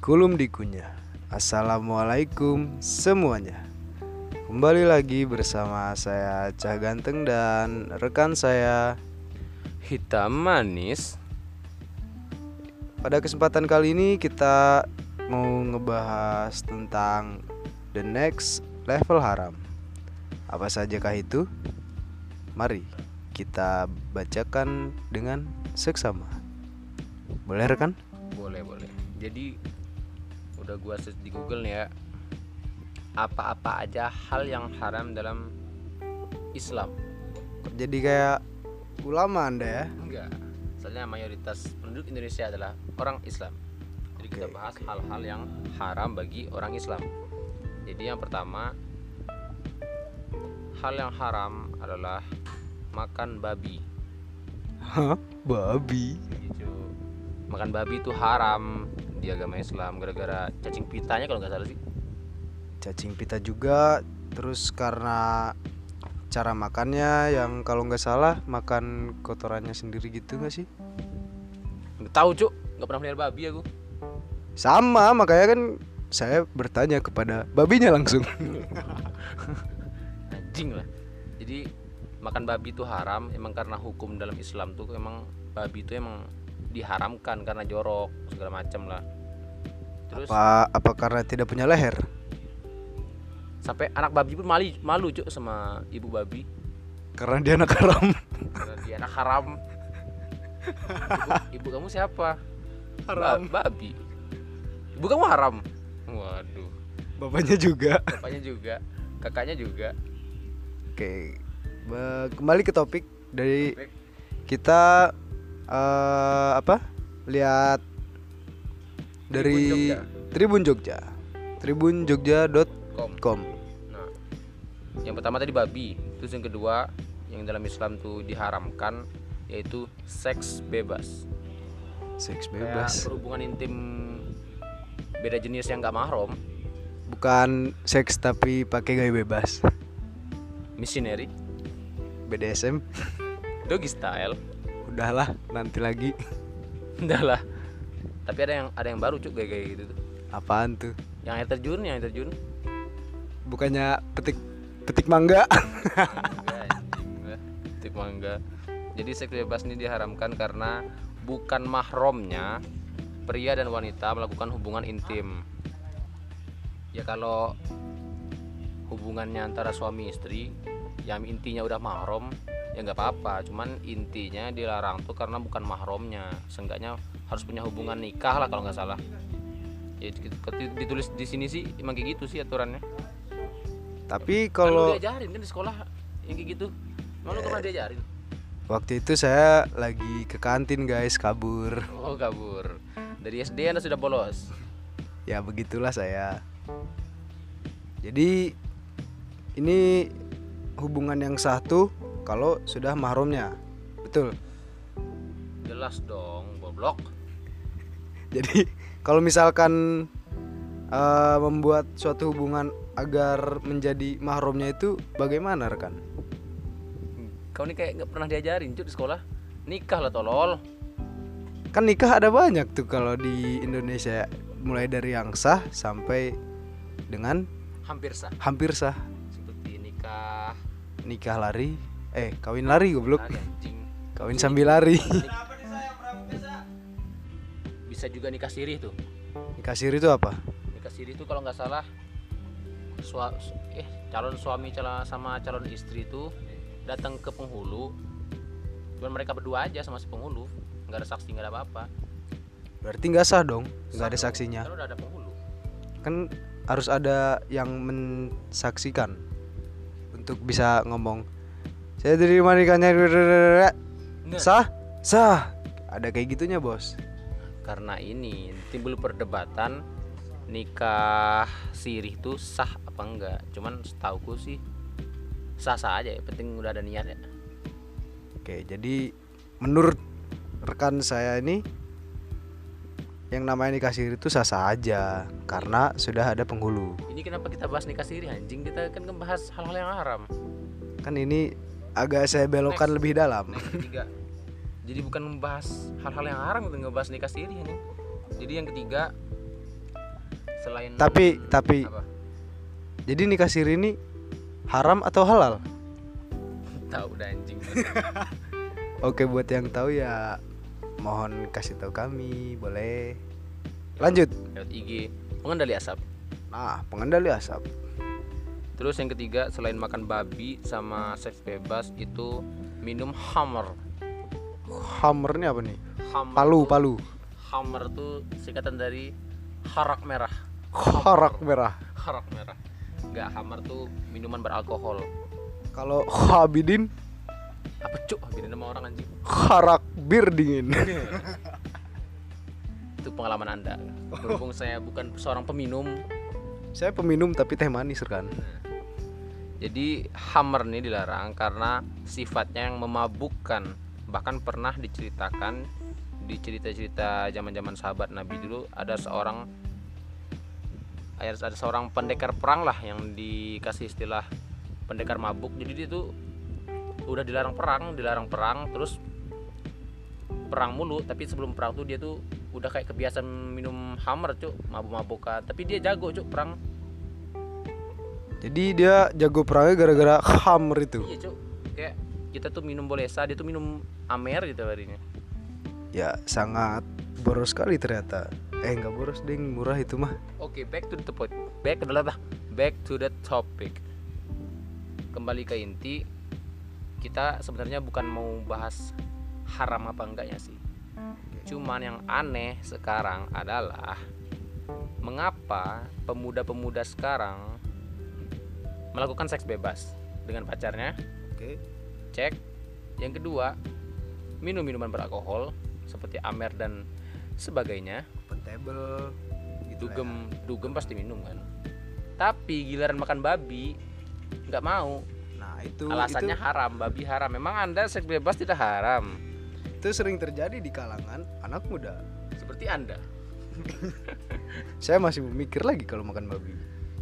Kulum dikunyah. Assalamualaikum semuanya. Kembali lagi bersama saya Cah Ganteng dan rekan saya Hitam manis. Pada kesempatan kali ini kita mau ngebahas tentang The Next Level Haram. Apa sajakah itu? Mari kita bacakan dengan seksama. Boleh rekan? Boleh boleh. Jadi Udah gua search di google nih ya. Apa-apa aja hal yang haram dalam Islam. Jadi kayak ulama anda ya? Enggak. Soalnya mayoritas penduduk Indonesia adalah orang Islam. Jadi kita Oke, bahas oke. hal-hal yang haram bagi orang Islam. Jadi yang pertama Hal yang haram adalah Makan babi. Hah? Babi? gitu. Makan babi itu haram di agama Islam gara-gara cacing pitanya kalau nggak salah sih. Cacing pita juga terus karena cara makannya yang kalau nggak salah makan kotorannya sendiri gitu nggak sih? Nggak tahu cuk. Nggak pernah melihara babi aku. Sama makanya kan saya bertanya kepada babinya langsung. Anjing lah. Jadi makan babi itu haram emang karena hukum dalam Islam tuh emang babi itu emang diharamkan karena jorok segala macam lah. Terus apa apa karena tidak punya leher? Sampai anak babi pun malu malu cuk sama ibu babi. Karena dia anak haram. Karena dia anak haram. Ibu, ibu kamu siapa? Haram. Ba- babi. Ibu kamu haram? Waduh. Bapaknya juga. Bapaknya juga. Kakaknya juga. Oke Ba- kembali ke topik dari Topik. kita eh, apa? Lihat dari Tribun Jogja. Tribunjogja.com kom nah yang pertama tadi babi terus yang kedua yang dalam Islam tuh diharamkan yaitu seks bebas. Seks Kayak bebas. berhubungan intim beda jenis yang nggak mahram bukan seks tapi pakai gaya bebas. Missionary. BDSM doggy style udahlah nanti lagi. Udah lah tapi ada yang ada yang baru cuk kayak kayak gitu tuh. Apaan tuh? Yang air terjun yang air terjun. Bukannya petik petik mangga. Tip mangga. Jadi seks bebas ini diharamkan karena bukan mahramnya pria dan wanita melakukan hubungan intim. Ya kalau hubungannya antara suami istri yang intinya udah mahram ya nggak apa-apa. Cuman intinya dilarang tuh karena bukan mahramnya. Seenggaknya harus punya hubungan nikah lah kalau nggak salah. Ya di- ditulis di sini sih emang kayak gitu sih aturannya. Tapi kalau kalau diajarin kan di sekolah yang kayak gitu. Emang lu pernah diajarin? Waktu itu saya lagi ke kantin guys kabur. Oh kabur. Dari SD anda sudah bolos? Ya begitulah saya. Jadi ini hubungan yang satu kalau sudah mahramnya betul. Jelas dong goblok. Jadi kalau misalkan eh, membuat suatu hubungan agar menjadi mahramnya itu bagaimana rekan? kau ini kayak nggak pernah diajarin cuy di sekolah. Nikah lah tolol. Kan nikah ada banyak tuh kalau di Indonesia. Mulai dari yang sah sampai dengan hampir sah. hampir sah. seperti nikah. Nikah lari, eh kawin lari goblok. Kawin sambil lari. bisa juga nikah sirih tuh Nikah siri itu apa? nikah sirih tuh kalau nggak salah sua, eh calon suami calon sama calon istri tuh datang ke penghulu cuman mereka berdua aja sama si penghulu nggak ada saksi nggak ada apa-apa Berarti nggak sah dong, nggak ada saksinya. kan udah ada penghulu Kan harus ada yang mensaksikan untuk bisa ngomong. Saya terima nikahnya. Nah. Sah? Sah. Ada kayak gitunya, Bos. karena ini timbul perdebatan nikah sirih tuh sah apa enggak cuman setauku sih sah sah aja ya penting udah ada niat ya Oke, jadi menurut rekan saya ini yang namanya nikah siri itu sah-sah aja karena sudah ada penghulu. ini kenapa kita bahas nikah sirih anjing kita kan ngebahas hal-hal yang haram Kan ini agak saya belokkan Next. lebih dalam. Next ketiga jadi bukan membahas hal-hal yang haram kita ngebahas nikah sirih ini jadi yang ketiga selain Tapi tapi apa jadi nikah siri ini haram atau halal? tahu udah anjing Oke buat yang tahu ya mohon kasih tahu kami boleh. Lanjut. lewat IG pengendali asap Nah pengendali asap. Terus yang ketiga selain makan babi sama seks bebas itu minum hammer Hammer ini apa nih? hammer Palu tuh- palu. hammer tuh singkatan dari harak merah Harak merah. harak merah nggak hammer tuh minuman beralkohol Kalau Habidin apa cuk beda nama orang anjing harak bir dingin. itu pengalaman anda berhubung saya bukan seorang peminum Saya peminum tapi teh manis kan. Jadi hammer nih dilarang karena sifatnya yang memabukkan. Bahkan pernah diceritakan di cerita-cerita zaman-zaman sahabat Nabi dulu ada seorang ada seorang pendekar perang lah yang dikasih istilah pendekar mabuk. Jadi dia tuh udah dilarang perang dilarang perang terus perang mulu. Tapi sebelum perang tuh dia tuh udah kayak kebiasaan minum hammer cuk. Mabuk-mabukan. Tapi dia jago cuk perang Jadi dia jago perangnya gara-gara hammer itu. Iya cuk. Kayak kita tuh minum bolesa Dia tuh minum amer gitu harinya. Ya sangat boros sekali ternyata. Eh nggak boros ding murah itu mah. Oke back to the point. Back adalah Back to the topic. Kembali ke inti Kita sebenarnya bukan mau bahas Haram apa enggaknya sih. Cuman yang aneh sekarang adalah Mengapa pemuda-pemuda sekarang Melakukan seks bebas Dengan pacarnya Oke. cek yang kedua minum minuman beralkohol seperti amer dan sebagainya Portable. Gitu lah dugem dugem pasti minum kan tapi giliran makan babi nggak mau ya. Nah itu alasannya itu, haram babi haram memang anda seks bebas tidak haram itu sering terjadi di kalangan anak muda. seperti anda Saya masih memikir lagi kalau makan babi.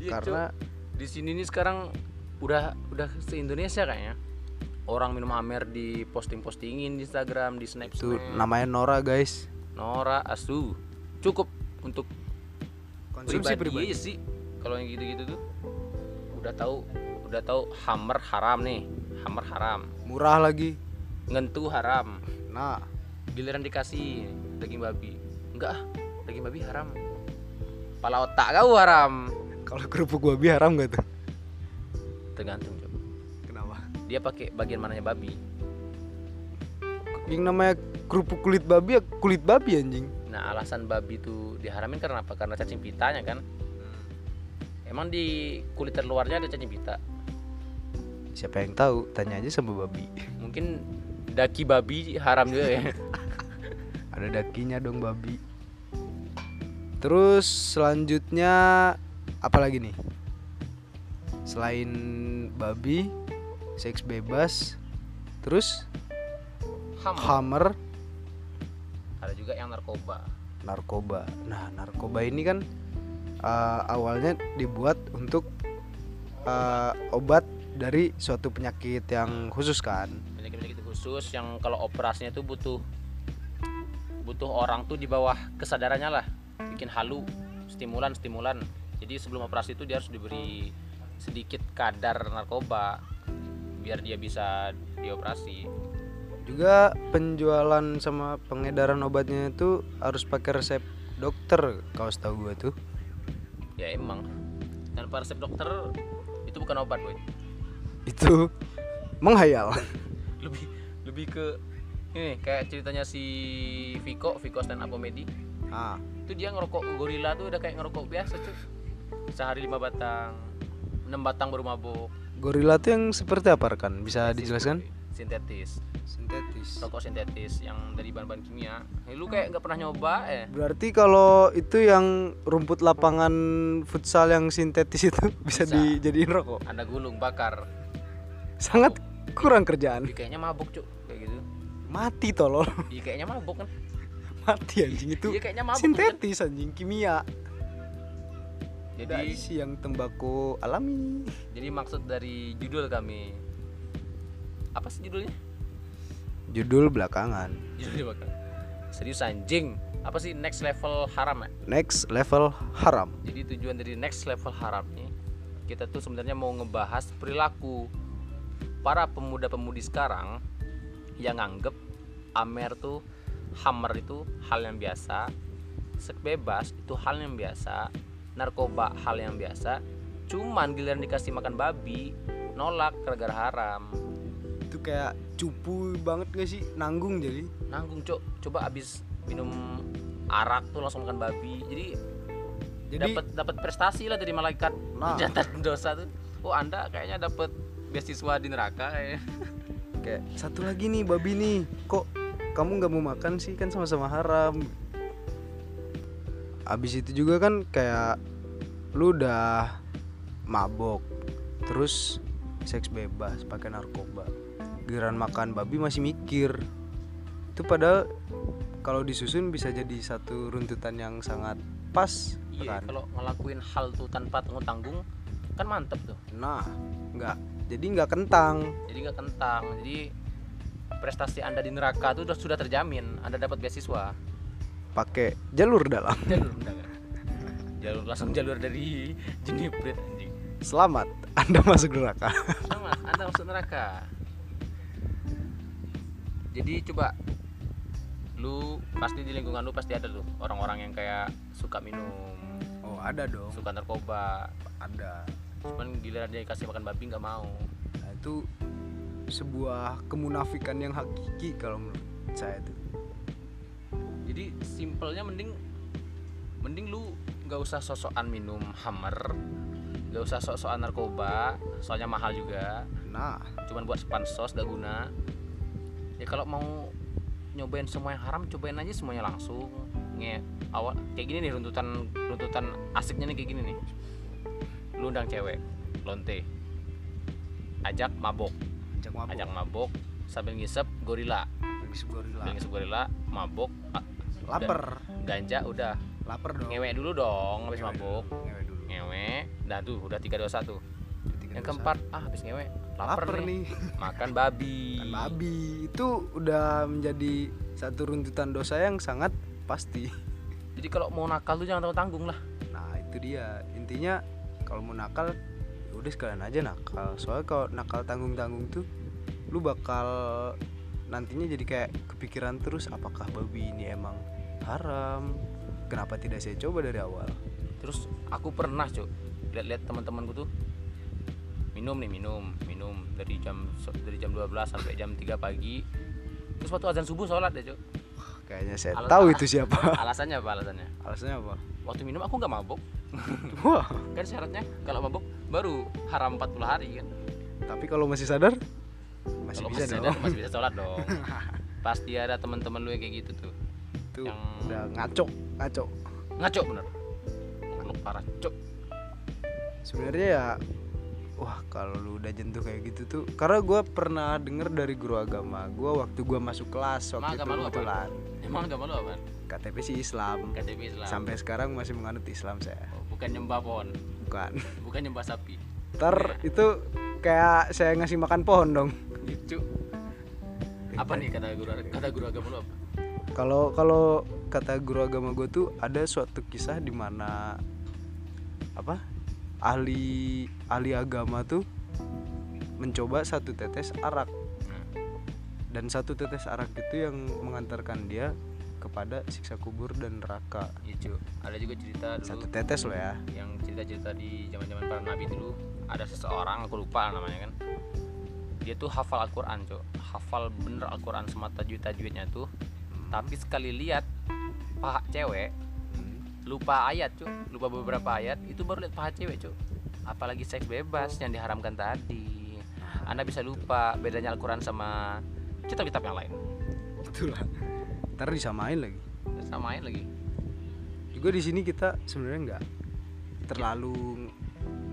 Iya, Karena Cuk. Di sini nih sekarang udah udah se Indonesia kayaknya. Orang minum amer di posting postingin di Instagram di Snap itu namanya Nora guys. Nora asu. Cukup untuk Konsumsi pribadi, pribadi. sih. Kalau yang gitu-gitu tuh udah tahu udah tahu hammer haram nih. Hammer haram. Murah lagi. ngentu haram. Nah, giliran dikasih daging babi. Enggak ah daging babi haram. Pala otak kau haram kalau kerupuk babi haram gak tuh? tergantung Cok. Kenapa? dia pakai bagian mananya babi Yang namanya kerupuk kulit babi ya kulit babi anjing. nah alasan babi itu diharamin karena apa karena cacing pitanya kan emang di kulit terluarnya ada cacing pita Siapa yang tahu? Tanya aja sama babi. mungkin daki babi haram juga ya Ada dakinya dong babi. Terus selanjutnya apa lagi nih? Selain babi, seks bebas, terus Hammer. hammer, ada juga yang narkoba narkoba. Nah, narkoba ini kan uh, awalnya dibuat untuk uh, obat dari suatu penyakit yang khusus kan. penyakit-penyakit khusus yang kalau operasinya tuh butuh butuh orang tuh di bawah kesadarannya lah bikin halu stimulan stimulan jadi sebelum operasi itu dia harus diberi sedikit kadar narkoba biar dia bisa dioperasi. Juga penjualan sama pengedaran obatnya itu harus pakai resep dokter, kau tahu gua tuh. ya emang. Tanpa resep dokter itu bukan obat boy. Itu menghayal. lebih lebih ke ini kayak ceritanya si Viko Viko stand up comedy. Ah, itu dia ngerokok gorila tuh udah kayak ngerokok biasa cuy sehari lima batang enam batang baru mabuk gorila tuh yang seperti apa rekan? Bisa dijelaskan? sintetis Sintetis. rokok sintetis yang dari bahan-bahan kimia Eh, lu kayak nggak pernah nyoba eh Berarti kalau itu yang rumput lapangan futsal yang sintetis itu bisa, Bisa. dijadiin rokok. anda gulung bakar Sangat kurang kerjaan. Kayaknya mabuk cuy kayak gitu Mati tolol. Iya kayaknya mabuk kan Mati anjing itu. Iya kayaknya mabuk kan? Sintetis anjing kimia. Jadi yang tembakau alami. jadi maksud dari judul kami apa sih judulnya? Judul belakangan. judulnya bakal serius anjing. Apa sih next level haram ya? Next level haram. Jadi tujuan dari next level haram nih kita tuh sebenarnya mau ngebahas perilaku para pemuda-pemudi sekarang yang nganggep amer tuh hammer itu hal yang biasa seks bebas itu hal yang biasa narkoba hal yang biasa. Cuman giliran dikasih makan babi nolak gara-gara haram. Itu kayak cupu banget gak sih? Nanggung jadi. Nanggung cok coba abis minum arak tuh langsung makan babi. Jadi jadi dapat dapat prestasi lah dari malaikat Nah. pencatat dosa tuh. Oh anda kayaknya dapat beasiswa di neraka kayak kayak satu lagi nih babi nih. Kok kamu nggak mau makan sih? Kan sama-sama haram abis itu juga kan kayak lu udah mabok terus seks bebas pakai narkoba. Giliran makan babi masih mikir. Itu padahal kalau disusun bisa jadi satu runtutan yang sangat pas iya kan? kalau ngelakuin hal tuh tanpa tanggung tanggung kan mantep tuh. Nah nggak. Jadi nggak kentang. Jadi nggak kentang. Jadi prestasi anda di neraka tuh udah sudah terjamin anda dapat beasiswa pakai jalur dalam. Jalur undangan jalur langsung jalur dari Jeniprit anjing. Selamat anda masuk neraka. Sama anda masuk neraka. Jadi coba lu pasti di lingkungan lu pasti ada tuh orang-orang yang kayak suka minum. Oh ada dong. Suka narkoba. Ada. Cuman giliran dia kasih makan babi nggak mau. Nah, itu sebuah kemunafikan yang hakiki kalau menurut saya itu. Jadi simpelnya mending mending lu nggak usah sosokan minum hammer nggak usah sok-sokan narkoba soalnya mahal juga. Nah, cuman buat spansos gak guna. Ya kalau mau nyobain semua yang haram cobain aja semuanya langsung. Nge awal kayak gini nih runtutan runtutan asiknya nih kayak gini nih. Lu undang cewek lonte. Ajak mabok. Ajak mabuk. ajak mabok sambil ngisep gorila Lagi gorila. sambil ngisep gorila mabok Laper. ganja udah Laper dong. ngewek dulu dong habis Ngewe mabok dulu, Ngewe dulu. ngewe dah tuh udah tiga dua satu yang keempat ah habis ngewe satu. lapar, Laper nih. nih. makan babi Kan babi itu udah menjadi satu runtutan dosa yang sangat pasti. jadi kalau mau nakal tuh jangan tanggung tanggung lah Nah, itu dia. Intinya kalau mau nakal ya udah sekalian aja nakal. Soalnya kalau nakal tanggung-tanggung tuh lu bakal nantinya jadi kayak kepikiran terus apakah babi ini emang haram? Kenapa tidak saya coba dari awal? terus aku pernah cuk lihat-lihat teman-temanku tuh minum nih minum minum dari jam dari jam 12 sampai jam 3 pagi terus waktu azan subuh sholat deh cuk Kayaknya saya Alas- tahu itu siapa. alasannya apa alasannya Alasannya apa? waktu minum aku nggak mabuk Wah, kan syaratnya kalau mabuk baru haram 40 hari kan tapi kalau masih sadar masih kalau bisa masih dong. masih bisa sholat dong. Pasti ada teman-teman lu yang kayak gitu tuh. Itu yang- udah ngaco, ngaco. ngaco bener. Goblok parah cuk sebenarnya ya wah kalau lu udah jentuh kayak gitu tuh karena gue pernah denger dari guru agama gue waktu gue masuk kelas Emang waktu itu lu apa? kebetulan. Emang agama lu apa? KTP sih Islam. KTP Islam. Sampai sekarang masih menganut Islam saya. Oh, bukan nyembah pohon. Bukan. Bukan nyembah sapi. Ter itu kayak saya ngasih makan pohon dong lucu apa nih kata guru kata guru agama apa? Kalau kalau kata guru agama gue tuh ada suatu kisah di mana apa ahli ahli agama tuh mencoba satu tetes arak. Dan satu tetes arak itu yang mengantarkan dia kepada siksa kubur dan neraka. Gitu ada juga cerita dulu satu tetes loh ya. yang cerita-cerita di zaman-zaman para nabi dulu. Ada seseorang aku lupa namanya kan dia tuh hafal Al-Quran cok. Hafal bener Al-Quran semata tajwid tajwidnya tuh tapi sekali lihat paha cewek lupa ayat cok. Lupa beberapa ayat itu baru lihat paha cewek cok. Apalagi seks bebas yang diharamkan tadi. Anda bisa lupa bedanya Al-Quran sama kitab-kitab yang lain. Itulah ntar disamain lagi. Samain lagi. Juga di sini kita sebenarnya nggak terlalu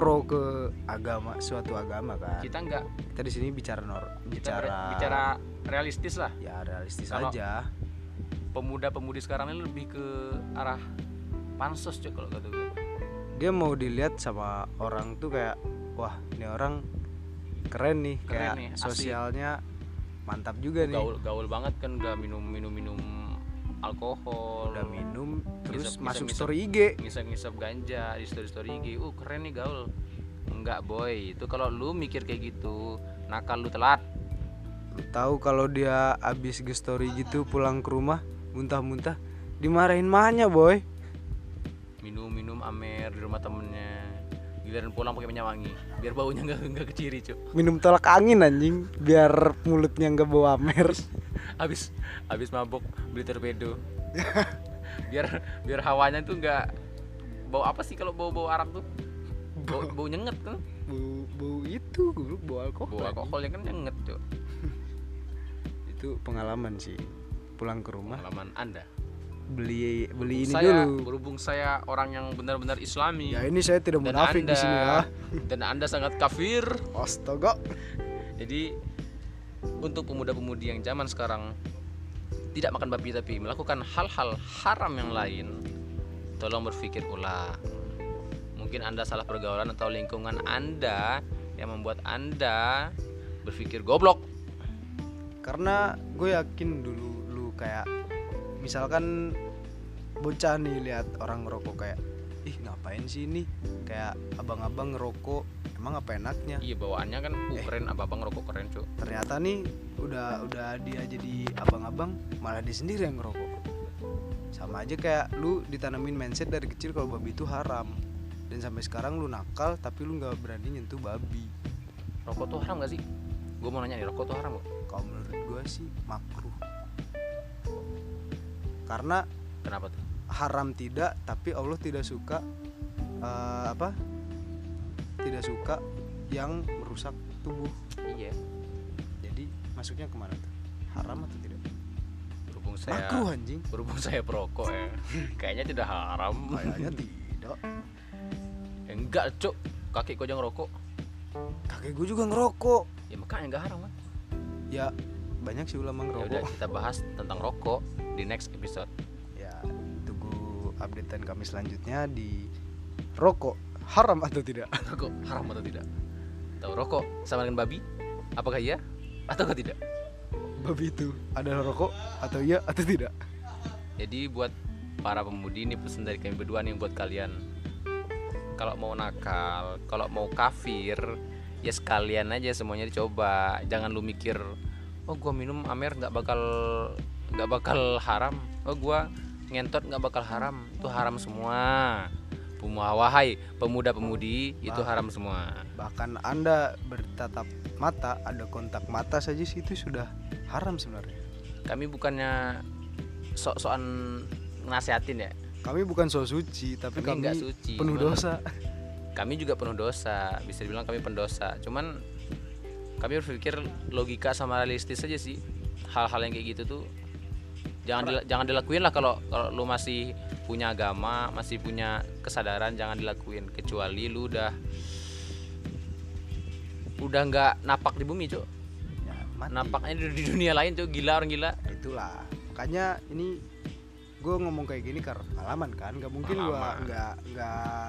pro ke agama suatu agama kan? Kita nggak. Kita di sini bicara nor bicara bicara realistis lah. Ya realistis Kalau- aja. pemuda-pemudi sekarang ini lebih ke arah pansos cok kalau kata gue. Dia mau dilihat sama orang tuh kayak wah ini orang keren nih. Keren kayak nih, sosialnya mantap juga nih. gaul gaul banget kan udah minum minum minum alkohol. Udah minum terus Ngisep- masuk ngisep- story IG ngisep-ngisep ganja di story story IG uh keren nih gaul. Enggak boy. Itu kalau lu mikir kayak gitu nakal lu telat. Lu tahu kalau dia abis ge story gitu pulang ke rumah muntah-muntah dimarahin mahnya boy. Minum-minum amer di rumah temennya. Giliran pulang pakai minyak wangi. Biar baunya nggak nggak keciri cuk. Minum tolak angin anjing. Biar mulutnya nggak bawa amer habis habis mabuk beli torpedo. Biar biar hawanya tuh nggak bau apa sih kalau bau bau arak tuh? Bau, bau. nyenget kan bau bau itu bau alkohol bau alkoholnya kan nyenget cuk. Itu pengalaman sih pulang ke rumah. Pengalaman anda. Beli beli ini saya dulu. berhubung saya orang yang benar-benar islami. Ya ini saya tidak munafik di sini ya. dan anda sangat kafir. Astaga. Jadi untuk pemuda-pemudi yang zaman sekarang tidak makan babi tapi melakukan hal-hal haram yang lain. Tolong berpikir ulang mungkin anda salah pergaulan atau lingkungan anda yang membuat anda berpikir goblok. Karena gue yakin dulu lu kayak misalkan bocah nih lihat orang ngerokok kayak ih ngapain sih ini? Kayak abang-abang ngerokok emang apa enaknya? Iya bawaannya kan uh, Eh. keren abang ngerokok keren cuy ternyata nih udah udah dia jadi abang-abang malah dia sendiri yang ngerokok. Sama aja kayak lu ditanamin mindset dari kecil kalau babi itu haram. Dan sampai sekarang lu nakal tapi lu nggak berani nyentuh babi. Rokok tuh haram gak sih? Gue mau nanya nih rokok tuh haram gak? kalau menurut gue sih makruh. Karena kenapa tuh? haram tidak tapi Allah tidak suka eh, apa tidak suka yang merusak tubuh. Iya. Jadi masuknya ke mana tuh? Haram atau tidak? Berhubung saya makruh anjing. berhubung saya perokok ya. Kayaknya tidak haram. Kayaknya tidak. Ya enggak cuk. Kaki kau jangan rokok kakek gue juga ngerokok. Ya makanya enggak haram kan? Ya banyak sih ulama ya udah ngerokok. kita bahas tentang rokok di next episode. Ya tunggu updatean kami selanjutnya di rokok haram atau tidak? Rokok haram atau tidak? Tahu rokok sama dengan babi? Apakah iya ataukah tidak? Babi itu adalah rokok atau iya atau tidak? Jadi buat para pemudi ini pesan dari kami berdua nih buat kalian. Kalau mau nakal kalau mau kafir ya sekalian aja semuanya dicoba. Jangan lu mikir oh gua minum amer nggak bakal nggak bakal haram. Oh gua ngentot nggak bakal haram. Itu haram semua wahai pemuda-pemudi itu haram semua. bahkan anda bertatap mata ada kontak mata saja sih itu sudah haram sebenarnya. Kami bukannya sok-sokan nasihatin ya? Kami bukan so suci tapi Kami kami, suci, penuh cuman- dosa. Kami juga penuh dosa bisa dibilang kami pendosa. Cuman kami berpikir logika sama realistis aja sih. Hal-hal yang kayak gitu tuh jangan dila- jangan dilakuin lah kalau kalau lu masih punya agama masih punya kesadaran jangan dilakuin. Kecuali lu udah udah nggak napak di bumi cuk. Ya, mati. napaknya di, di dunia lain cuk. Gila orang gila. Itulah. Makanya ini gue ngomong kayak gini karena pengalaman kan. Nggak mungkin gue nggak nggak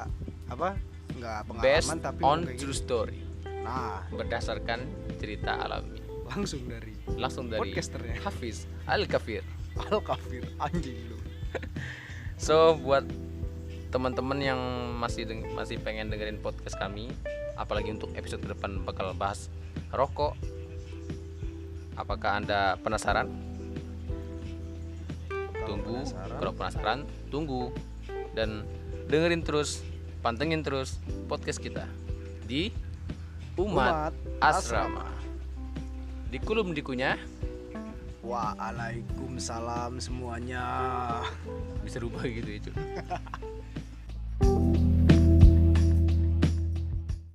apa nggak based pengalaman tapi on true gini. story. Nah. Berdasarkan cerita alami. Langsung dari langsung dari podcasternya. Hafiz Al Kafir al kafir anjing lu So buat teman-teman yang masih deng- masih pengen dengerin podcast kami, apalagi untuk episode ke depan bakal bahas rokok. Apakah anda penasaran? Kalau tunggu. penasaran, Kalau penasaran, tunggu dan dengerin terus, pantengin terus podcast kita di Umat, Asrama. Di kulum dikunyah Waalaikumsalam semuanya bisa rubah gitu ya cuy.